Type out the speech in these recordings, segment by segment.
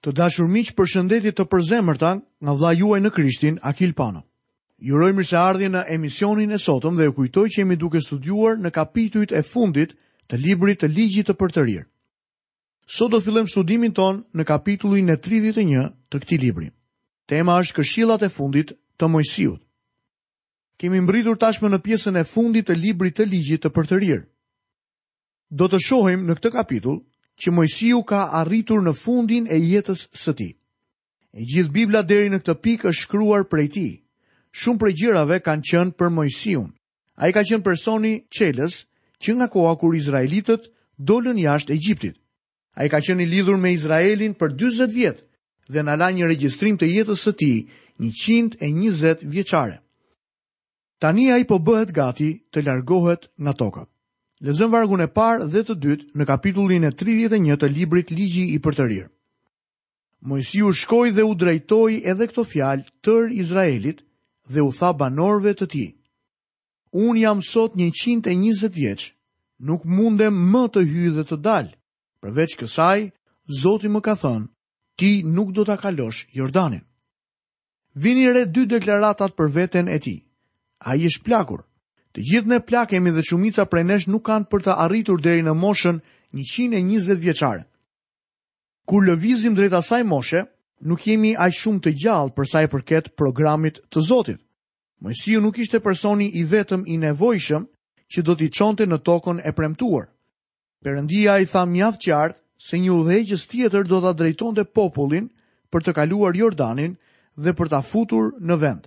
Të dashur miq, përshëndetje të përzemërta nga vëllai juaj në Krishtin, Akil Pano. Ju uroj mirëseardhje në emisionin e sotëm dhe ju kujtoj që jemi duke studiuar në kapitujt e fundit të librit të Ligjit të Përtërir. Sot do fillojmë studimin tonë në kapitullin e 31 të këtij libri. Tema është këshillat e fundit të Moisiut. Kemi mbërritur tashmë në pjesën e fundit të librit të Ligjit të Përtërir. Do të shohim në këtë kapitull që Moisiu ka arritur në fundin e jetës së tij. E gjithë Bibla deri në këtë pikë është shkruar prej tij. Shumë prej gjërave kanë qenë për Moisiun. Ai ka qenë personi çelës që nga koha kur izraelitët dolën jashtë Egjiptit. Ai ka qenë i lidhur me Izraelin për 40 vjet dhe na la një regjistrim të jetës së tij 120 vjeçare. Tani ai po bëhet gati të largohet nga toka. Lexojmë vargun e parë dhe të dytë në kapitullin e 31 të librit Ligji i Përtërirë. Moisiu shkoi dhe u drejtoi edhe këto fjalë tërë Izraelit dhe u tha banorëve të tij. Unë jam sot 120 vjeç, nuk mundem më të hyj dhe të dal. Përveç kësaj, Zoti më ka thënë, ti nuk do ta kalosh Jordanin. Vini re dy deklaratat për veten e tij. Ai është plakur. Të gjithë ne plakemi dhe shumica prej nesh nuk kanë për të arritur deri në moshën njëqind e njëzet vjeçare. Kur lëvizim drejt asaj moshe, nuk jemi aq shumë të gjallë për sa i përket programit të Zotit. Moisiu nuk ishte personi i vetëm i nevojshëm që do t'i çonte në Tokën e Premtuar. Perëndia i tha mjaft qartë se një udhëheqës tjetër do ta drejtonte popullin për të kaluar Jordanin dhe për ta futur në vend.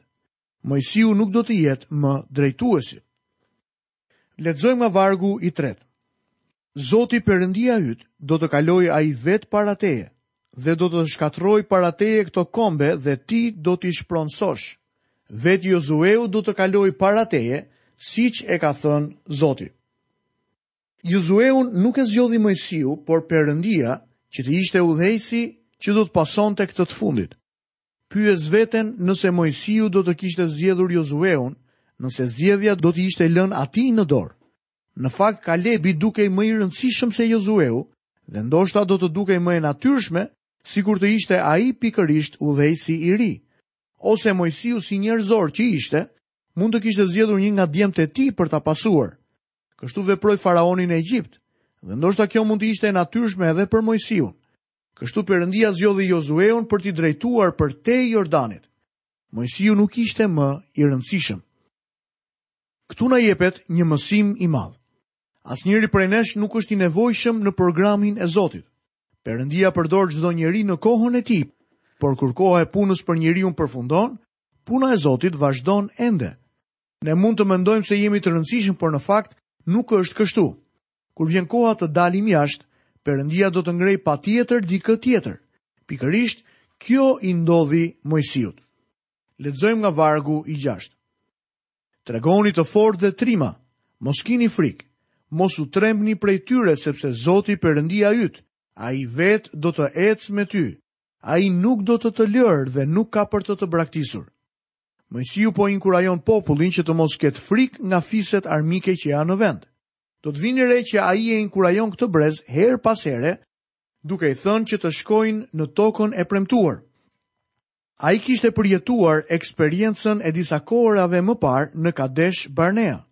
Moisiu nuk do të jetë më drejtuesi. Lexojmë nga vargu i tretë. Zoti Perëndia yt do të kalojë ai vetë para teje dhe do të shkatërrojë para teje këto kombe dhe ti do t'i shpronësosh. Vetë Jozueu do të kalojë para teje, siç e ka thënë Zoti. Jozueun nuk e zgjodhi Moisiu, por Perëndia, që të ishte udhëheqësi që do të pasonte këtë të fundit. Pyes veten nëse Moisiu do të kishte zgjedhur Jozueun, nëse zgjedhja do t'i ishte lënë atij në dorë. Në fakt, Kalebi dukej më i rëndësishëm se Jozueu dhe ndoshta do të dukej më e natyrshme sikur të ishte ai pikërisht udhëheqësi i ri. Ose Moisiu si njerëzor që ishte, mund të kishte zgjedhur një nga djemtë e tij për ta pasuar. Kështu veproi faraoni në Egjipt, dhe ndoshta kjo mund të ishte e natyrshme edhe për Mojsiun. Kështu Perëndia zgjodhi Jozueun për t'i drejtuar përtej Jordanit. Mojsiu nuk ishte më i rëndësishëm. Këtu na jepet një mësim i madh. Asnjëri prej nesh nuk është i nevojshëm në programin e Zotit. Perëndia përdor çdo njeri në kohën e tij, por kur koha e punës për njeriun përfundon, puna e Zotit vazhdon ende. Ne mund të mendojmë se jemi të rëndësishëm, por në fakt nuk është kështu. Kur vjen koha të dalim jashtë, Perëndia do të ngrejë patjetër dikë tjetër. Pikërisht kjo i ndodhi Mojsiut. Lexojmë nga vargu i 6. Tregohuni të fortë dhe trima, mos kini frikë, mos u trembni prej tyre sepse Zoti Perëndia yt, ai vetë do të ecë me ty. Ai nuk do të të lërë dhe nuk ka për të të braktisur. Moisiu po inkurajon popullin që të mos ketë frikë nga fiset armike që janë në vend. Do të vini re që ai e inkurajon këtë brez herë pas here, duke i thënë që të shkojnë në tokën e premtuar. Ai kishte përjetuar eksperiencën e disa kohëve më parë në Kadesh Barnea.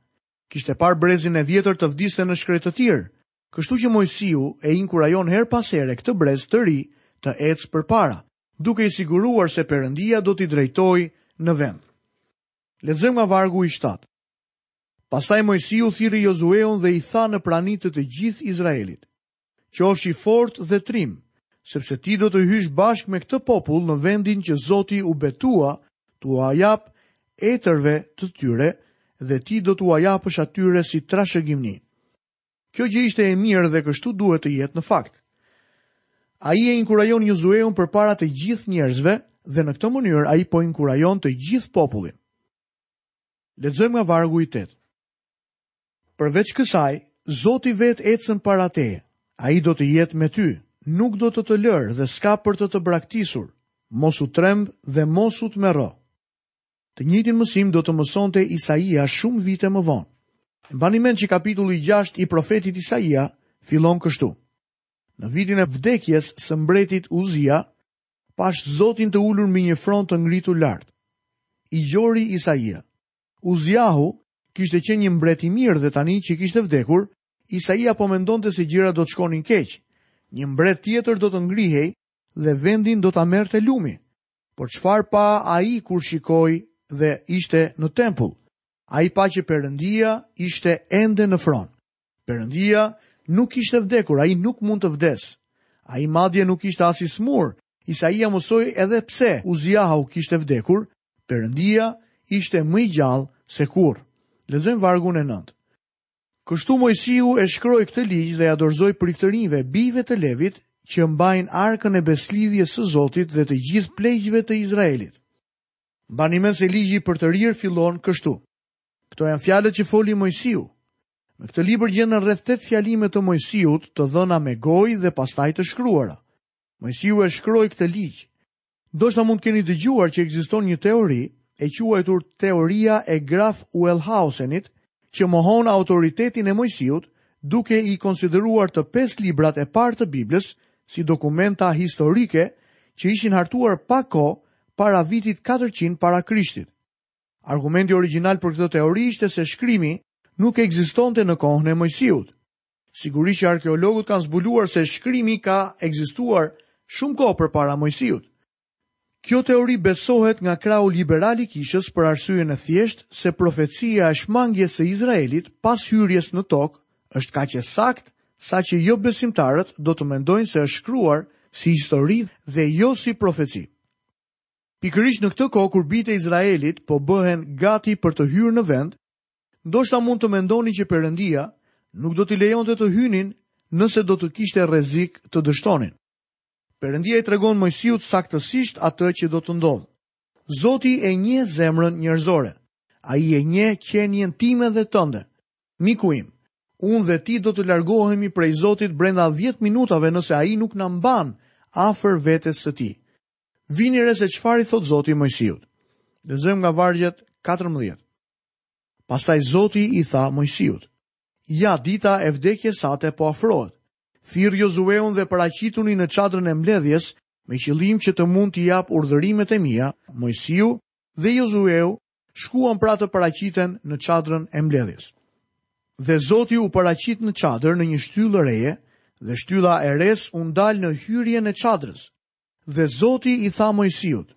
Kishte parë brezin e vjetër të vdiste në shkretëtirë, kështu që Moisiu e inkurajon herë pas here këtë brez të ri të ecë përpara, duke i siguruar se Perëndia do t'i drejtojë në vend. Lexojmë nga vargu i shtatë. Pastaj Moisiu thirri Jozueun dhe i tha në prani të të gjithë Izraelit, Qofsh i fortë dhe trim, sepse ti do të hysh bashkë me këtë popull në vendin që Zoti u betua t'ua japë etërve të tyre dhe ti do t'ua japësh atyre si trashëgimi. Kjo gjë ishte e mirë dhe kështu duhet të jetë në fakt. Ai e inkurajon Jozueun përpara të gjithë njerëzve dhe në këtë mënyrë ai po inkurajon të gjithë popullin. Lexojmë nga vargu i 8. Përveç kësaj, Zoti vetë ecën para teje. Ai do të jetë me ty, nuk do të të lërë dhe s'ka për të të braktisur. Mos u tremb dhe mos u tmerro. Të njëjtin mësim do të mësonte Isaia shumë vite më vonë. Mbani mend që kapitulli 6 i profetit Isaia fillon kështu. Në vitin e vdekjes së mbretit Uzia, pashë Zotin të ulur mbi një fron të ngritur lart. I gjori Isaia. Uziahu kishte qenë një mbret i mirë dhe tani që kishte vdekur, Isaia po mendonte se gjërat do të shkonin keq. Një mbret tjetër do të ngrihej dhe vendin do ta merrte lumi. Por çfarë pa ai kur shikoi dhe ishte në tempull? Ai pa që Perëndia ishte ende në fron. Perëndia nuk kishte vdekur, ai nuk mund të vdesë. Ai madje nuk ishte as i sëmurë. Isaia mësoi edhe pse Uziahu kishte vdekur, Perëndia ishte më i gjallë se kurrë. Lexojmë vargun e 9. Kështu Moisiu e shkroi këtë ligj dhe ia dorëzoi priftërinjve, bijve të Levit, që mbajnë arkën e besëlidhjes së Zotit dhe të gjithë pleqve të Izraelit. Mbani mend se Ligji i Përtërirë fillon kështu. Këto janë fjalët që foli Moisiu. Në këtë libër gjenden rreth tetë fjalime të Moisiut, të dhëna me gojë dhe pastaj të shkruara. Moisiu e shkroi këtë ligj. Ndoshta mund të keni dëgjuar që ekziston një teori e quajtur teoria e Graf Uelhausenit që mohon autoritetin e Mojsiut duke i konsideruar të pesë librat e parë të Biblës si dokumenta historike që ishin hartuar pak kohë para vitit 400 para Krishtit. Argumenti origjinal për këtë teori ishte se shkrimi nuk ekzistonte në kohën e Mojsiut. Sigurisht që arkeologët kanë zbuluar se shkrimi ka ekzistuar shumë kohë përpara Moisiut. Kjo teori besohet nga krahu liberal i kishës për arsyen e thjeshtë se profecia e shmangies së Izraelit pas hyrjes në tokë është kaq e saktë saqë jobesimtari do të mendojë se është shkruar si histori dhe jo si profeci. Pikërisht në këtë kohë kur bijtë e Izraelit po bëhen gati për të hyrë në vend, Ndoshta mund të mendoni që Perëndia nuk do t'i lejonte të hynin nëse do të kishte rrezik të dështonin. Perëndia i tregon Mojsiut saktësisht atë që do të ndodhë. Zoti e njeh zemrën njerëzore. Ai e njeh qenien time dhe tënde. Miku im, unë dhe ti do të largohemi prej Zotit brenda 10 minutave nëse ai nuk na mban afër vetes së tij. Vini re se çfarë i thotë Zoti Mojsiut. Lexojmë nga vargjet 14. Pastaj Zoti i tha Mojsiut, Ja, dita e vdekjes sate po afrohet. Thirr Jozueun dhe paraqituni në çadrën e mbledhjes me qëllim që të mund t'i jap urdhërimet e mia, Mojsiu dhe Jozueu shkuan pra të paraqiten në çadrën e mbledhjes. Dhe Zoti u paraqit në çadër në një shtyllë reje, dhe shtylla e resë u ndal në hyrjen e çadrës. Dhe Zoti i tha Mojsiut,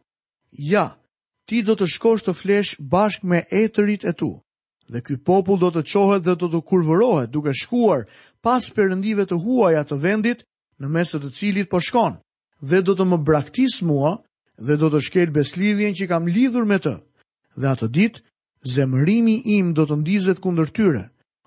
Ja, Ti do të shkosh të flesh bashkë me etërit e tu, dhe ky popull do të çohet dhe do të kurvërohet, duke shkuar pas perëndive të huaja të vendit në mes të të cilit po shkon, dhe do të më braktisë mua dhe do të shkelë besëlidhjen që kam lidhur me të, dhe atë ditë zemërimi im do të ndizet kundër tyre,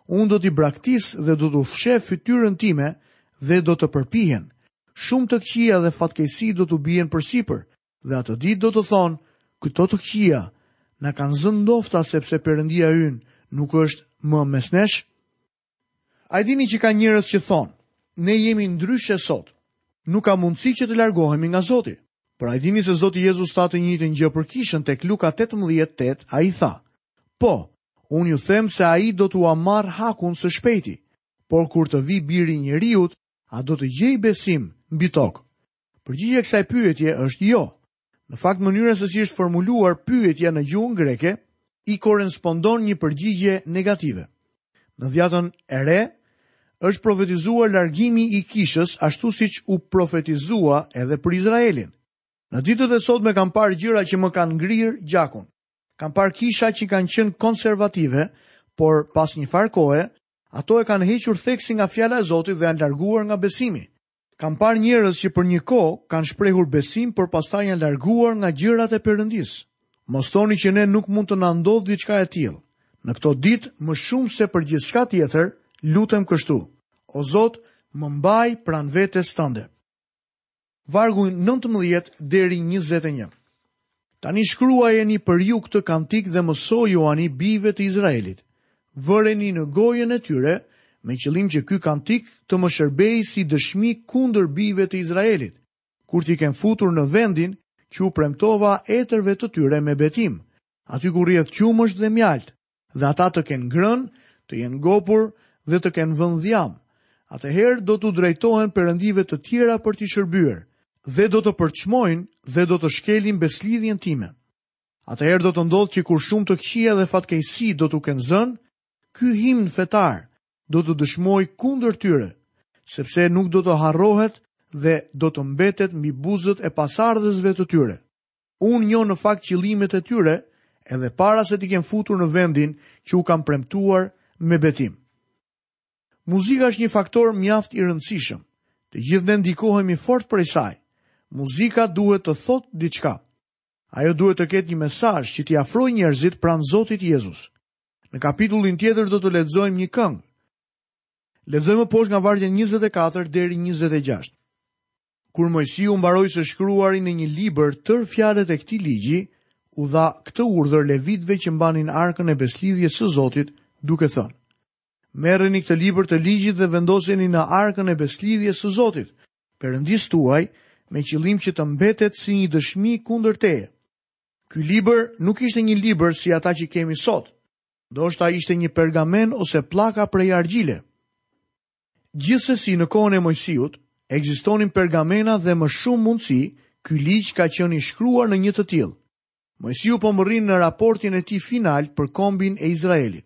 unë do t'i braktis dhe do t'u fsheh fytyrën time dhe do të përpihen, shumë të këqija dhe fatkeqësi do t'u bien përsipër, Dhe atë ditë do të thonë, këto të këqija, na kanë zënë ndoshta sepse Perëndia ynë nuk është më mes nesh? A e dini që ka njerëz që thonë, ne jemi ndryshe sot, nuk ka mundësi që të largohemi nga Zoti. Por a e dini se Zoti Jezus tha të njëjtën gjë për kishën tek Luka 18:8, ai tha, po, unë ju them se ai do t'ua marrë hakun së shpejti, por kur të vijë biri i njeriut, a do të gjejë besim mbi tokë. Përgjigja e kësaj pyetjeje është jo. Në fakt, mënyra se si është formuluar pyetja në gjuhën greke i korrespondon një përgjigjeje negative. Në dhiatën e re, është profetizuar largimi i kishës ashtu siç u profetizua edhe për Izraelin. Në ditët e sotme kam parë gjëra që më kanë ngrirë gjakun. Kam parë kisha që kanë qenë konservative, por pas njëfarë kohe, ato e kanë hequr theksin nga fjala e Zotit dhe janë larguar nga besimi. Kam parë njerëz që për një kohë kanë shprehur besim, por pastaj janë larguar nga gjërat e Perëndisë. Mos thoni që neve nuk mund të na ndodhë diçka e tillë. Në këto ditë, më shumë se për gjithçka tjetër, lutem kështu: O Zot, më mbaj pranë vetes tënde. Vargu 19 deri 21. Tani shkruajeni për ju këtë kantik dhe mësojuani bijve të Izraelit. Vëreni në gojën e tyre, me qëllim që ky kantik të më shërbejë si dëshmi kundër bijve të Izraelit, kur t'i kem futur në vendin që u premtova etërve të tyre me betim, aty ku rrjedh qumësht dhe mjaltë, dhe ata të kenë ngrënë, të jenë ngopur dhe të kenë vënë dhjam, atëherë do t'u drejtohen perëndive të tjera për t'i shërbyer dhe do të përçmojnë dhe do të shkelin besëlidhjen time. Atëherë do të ndodhë që kur shumë të këqija dhe fatkeqësi do t'u kenë zënë, ky himn fetar do të dëshmojë kundër tyre, sepse nuk do të harrohet dhe do të mbetet mbi buzët e pasardhësve të tyre. Unë njoh në fakt qëllimet e tyre edhe para se t'i kem futur në vendin që u kam premtuar me betim. Muzika është një faktor mjaft i rëndësishëm. Të gjithë ne ndikohemi fort prej saj. Muzika duhet të thotë diçka. Ajo duhet të ketë një mesazh që t'i afrojë njerëzit pranë Zotit Jezus. Në kapitullin tjetër do të lexojmë një këngë. Lexojmë më poshtë nga vargjet 24 deri 26. Kur Moisiu mbaroi së shkruari në një libër tërë fjalët e këtij ligji, u dha këtë urdhër levitëve që mbanin arkën e besëlidhjes së Zotit, duke thënë, Merreni këtë libër të ligjit dhe vendoseni në arkën e besëlidhjes së Zotit, Perëndisë tuaj, me qëllim që të mbetet si një dëshmi kundër teje. Ky libër nuk ishte një libër si ata që kemi sot. Ndoshta ishte një pergamen ose pllaka prej argjile. Gjithsesi në kohën e Mojsiut, ekzistonin pergamena dhe me shumë mundësi, ky ligj ka qenë i shkruar në një të tillë. Mojsiu po mbërrin në raportin e tij final për kombin e Izraelit.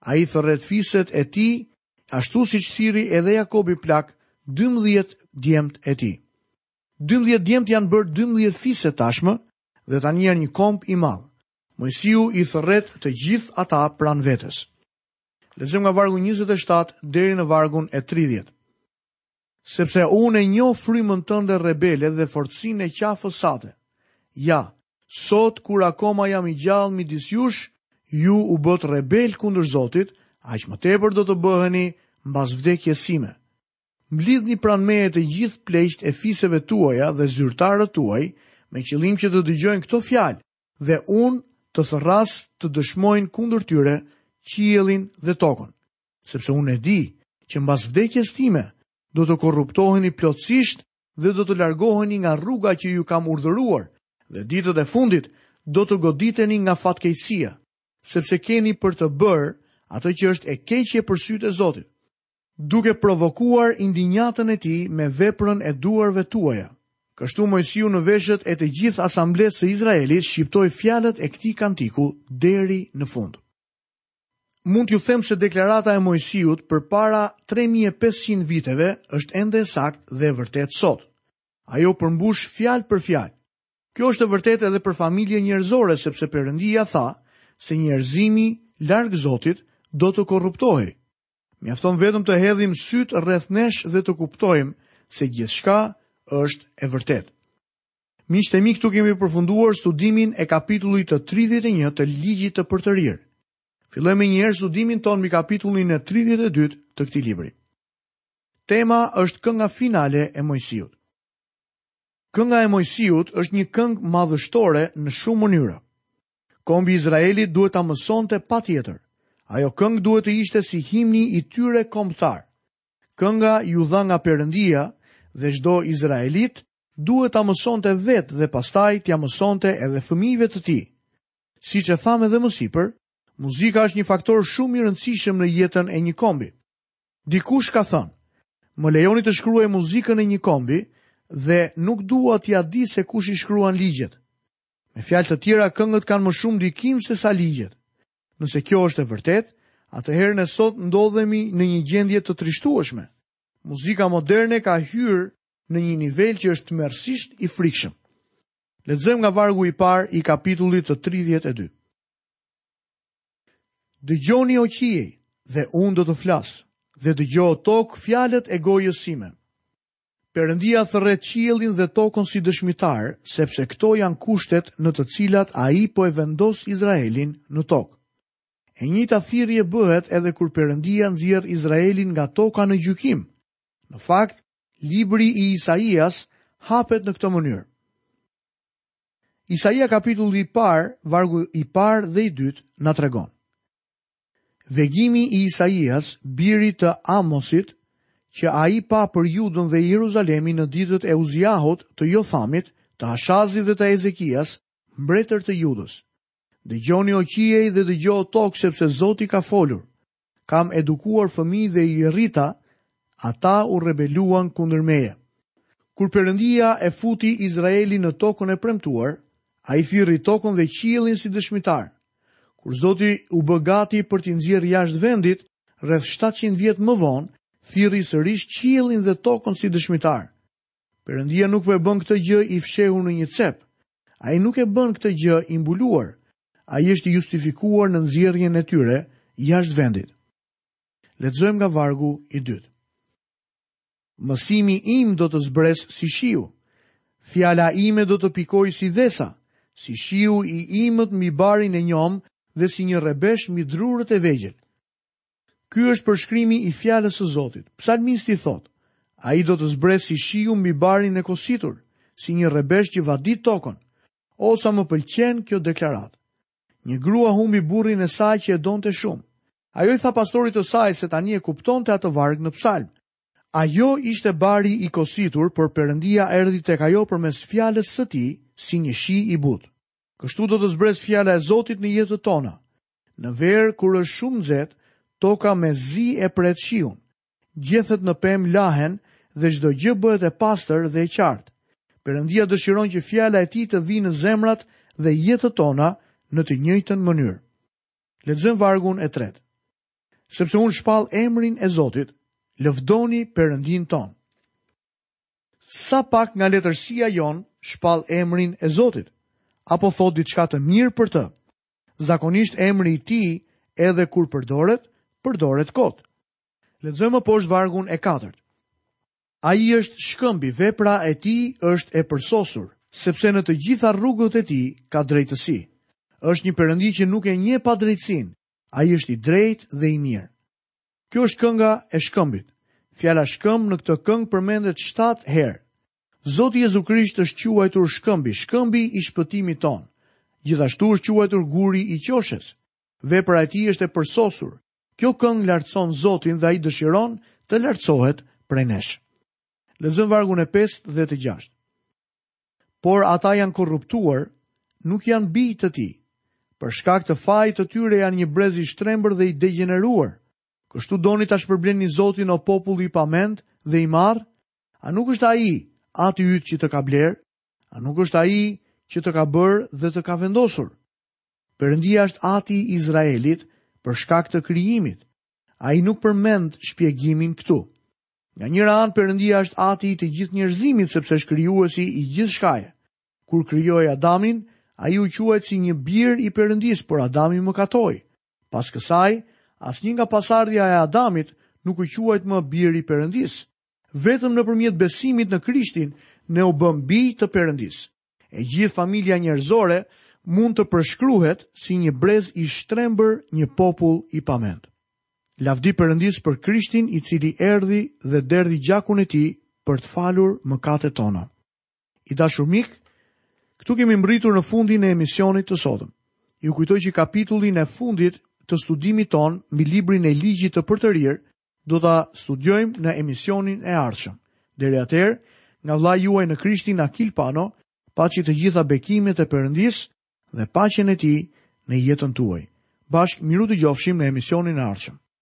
Ai thërret fiset e tij ashtu siç thirri edhe Jakobi plak dymbëdhjetë djemtë e tij. Dymbëdhjetë djemtë janë bërë dymbëdhjetë fise tashmë dhe tani janë një komb i madh. Mojsiu i thërret të gjithë ata pranë vetes. Lexojmë nga vargu 27 deri në vargun e 30. Sepse unë e njoh frymën tënde rebele dhe fortësinë e qafës sate. Ja, sot kur akoma jam i gjallë midis jush, ju u bëtë rebelë kundër Zotit, aq më tepër do të bëheni mbas vdekjes sime. Mblidhni pranë meje të gjithë pleqtë e fiseve tuaja dhe zyrtarët tuaj, me qëllim që të dëgjojnë këto fjalë, dhe unë të thërras të dëshmojnë kundër tyre qiellin dhe tokën, sepse unë e di që mbas vdekjes time do të korruptoheni plotësisht dhe do të largoheni nga rruga që ju kam urdhëruar, dhe ditët e fundit do të goditeni nga fatkeqësia, sepse keni për të bërë atë që është e keqje për sytë e Zotit. duke provokuar indinjatën e tij me veprën e duarve tuaja. Kështu Mojsiu në veshët e të gjithë asamblesë së Izraelit shqiptoi fjalët e këtij kantiku deri në fund. Mund t'ju them se deklarata e Mojsiut përpara tre mijë e pesëqind viteve është ende e saktë dhe e vërtetë sot. Ajo përmbush fjalë për fjalë. Kjo është e vërtetë edhe për familjen njerëzore sepse Perëndia tha se njerëzimi larg Zotit do të korruptohej. Mjafton vetëm të hedhim sytë rreth nesh dhe të kuptojmë se gjithçka është e vërtetë. Miqtë e mi këtu kemi përfunduar studimin e kapitullit të 31 të Ligjit të Përtërirë. Fillojmë menjëherë studimin tonë mbi kapitullin e 32 të këtij libri. Tema është kënga finale e Mojsiut. Kënga e Mojsiut është një këngë madhështore në shumë mënyra. Kombi i Izraelit duhet ta mësonte patjetër. Ajo këngë duhet të ishte si himni i tyre kombëtar. Kënga iu dha nga Perëndia dhe çdo izraelit duhet ta mësonte vetë dhe pastaj t'ia mësonte edhe fëmijëve të tij. Siç e thamë edhe më sipër, muzika është një faktor shumë i rëndësishëm në jetën e një kombi. Dikush ka thënë, më lejoni të shkruaj muzikën e një kombi dhe nuk dua t'ia di se kush i shkruan ligjet. Me fjalë të tjera, këngët kanë më shumë ndikim se sa ligjet. Nëse kjo është e vërtetë, atëherë ne sot ndodhemi në një gjendje të trishtueshme. Muzika moderne ka hyrë në një nivel që është tmerrësisht i frikshëm. Lexojmë nga vargu i parë i kapitullit të 32. Dëgjoni o qiej dhe unë do të flas, dhe dëgjo o tokë fjalët e gojës sime. Perëndia thërret qiellin dhe tokën si dëshmitarë, sepse këto janë kushtet në të cilat Ai po e vendos Izraelin në tokë. E njëjta thirrje bëhet edhe kur Perëndia nxjerr Izraelin nga toka në gjykim. Në fakt, libri i Isaias hapet në këtë mënyrë. Isaia kapitulli i parë, vargu i parë dhe i dytë na tregon. Vegimi i Isaias, birit të Amosit, që ai pa për Judën dhe Jeruzalemin në ditët e Uziahut, të Jothamit, të Ashazit dhe të Ezekias, mbretër të Judës. Dëgjoni o qiej dhe dëgjo o tokë sepse Zoti ka folur. Kam edukuar fëmijë dhe i rrita, ata u rebeluan kundër meje. Kur Perëndia e futi Izraelin në tokën e premtuar, ai thirri tokën dhe qiellin si dëshmitarë, Kur Zoti u bë gati për t'i nxjerrë jashtë vendit, rreth shtatëqind vjet më vonë, thirri sërish qiellin dhe tokën si dëshmitarë. Perëndia nuk po e bën këtë gjë i fshehur në një cep. Ai nuk e bën këtë gjë i mbuluar. Ai është i justifikuar në nxjerrjen e tyre jashtë vendit. Lexojmë nga vargu i dytë. Mësimi im do të zbresë si shiu. Fjala ime do të pikojë si vesa, si shiu i imët mbi barin e njomë dhe si një rrebesh mbi drurët e vegjël. Ky është përshkrimi i fjalës së Zotit. Psalmisti thotë, Ai do të zbresë si shiu mbi barin e kositur, si një rrebesh që vadit tokën. O sa më pëlqen kjo deklaratë. Një grua humbi burrin e saj që e donte shumë. Ajo i tha pastorit të saj se tani e kuptonte atë varg në psalm. Ajo ishte bari i kositur, por Perëndia erdhi tek ajo përmes fjalës së tij, si një shi i butë. Kështu do të zbresë fjala e Zotit në jetët tona. Në verë, kur është shumë nxehtë, toka mezi e pret shiun. Gjethet në pemë lahen dhe çdo gjë bëhet e pastër dhe e qartë. Perëndia dëshiron që fjala e tij të vijë në zemrat dhe jetët tona në të njëjtën mënyrë. Lexojmë vargun e tretë. Sepse unë shpall emrin e Zotit, lëvdoni Perëndinë tonë. Sa pak nga letërsia jonë shpall emrin e Zotit apo thotë diçka të mirë për të. Zakonisht emri i tij edhe kur përdoret, përdoret kot. Lexojmë më poshtë vargun e katërt. Ai është shkëmbi, vepra e tij është e përsosur, sepse në të gjitha rrugët e tij ka drejtësi. Është një perëndi që nuk e njeh padrejtësinë. Ai është i drejtë dhe i mirë. Kjo është kënga e shkëmbit. Fjala shkëmb në këtë këngë përmendet 7 herë. Zoti Jezu Krisht është quajtur shkëmbi, shkëmbi i shpëtimit tonë. Gjithashtu është quajtur guri i qoshes. Vepra e tij është e përsosur, Kjo këngë lartëson Zotin dhe ai dëshiron të lartësohet prej nesh. Lexojmë vargun e 5 dhe të 6. Por ata janë korruptuar, nuk janë bij të tij. Për shkak të fajit të tyre janë një brez i shtrembër dhe i degjeneruar. Kështu doni ta shpërbleni Zotin o popull i pamend dhe i marrë? A nuk është ai ati yt që të ka blerë? A nuk është ai që të ka bërë dhe të ka vendosur? Perëndia është Ati i Izraelit për shkak të krijimit. Ai nuk përmend shpjegimin këtu. Nga njëra anë Perëndia është Ati i të gjithë njerëzimit sepse është krijuesi i gjithçkaje. Kur krijoi Adamin, ai u quajt si një bir i Perëndisë, por Adami mëkatoi. Pas kësaj, asnjë nga pasardhja e Adamit nuk u quajt më bir i Perëndisë. Vetëm nëpërmjet besimit në Krishtin ne u bëm bij të Perëndisë. E gjithë familja njerëzore mund të përshkruhet si një brez i shtrembër, një popull i pamend. Lavdi Perëndisë për Krishtin i cili erdhi dhe derdhi gjakun e tij për të falur mëkatet tona. I dashur mik, këtu kemi mbërritur në fundin e emisionit të sotëm. Ju kujtoj që kapitullin e fundit të studimit tonë mbi librin e ligjit të përtërirë Do ta studiojmë në emisionin e ardhshëm. Deri atëherë, nga vëllai juaj në Krishtin Akil Pano, paçi të gjitha bekimet e Perëndisë dhe paqen e tij në jetën tuaj. Bashkë mirudëgjofshim në emisionin e ardhshëm.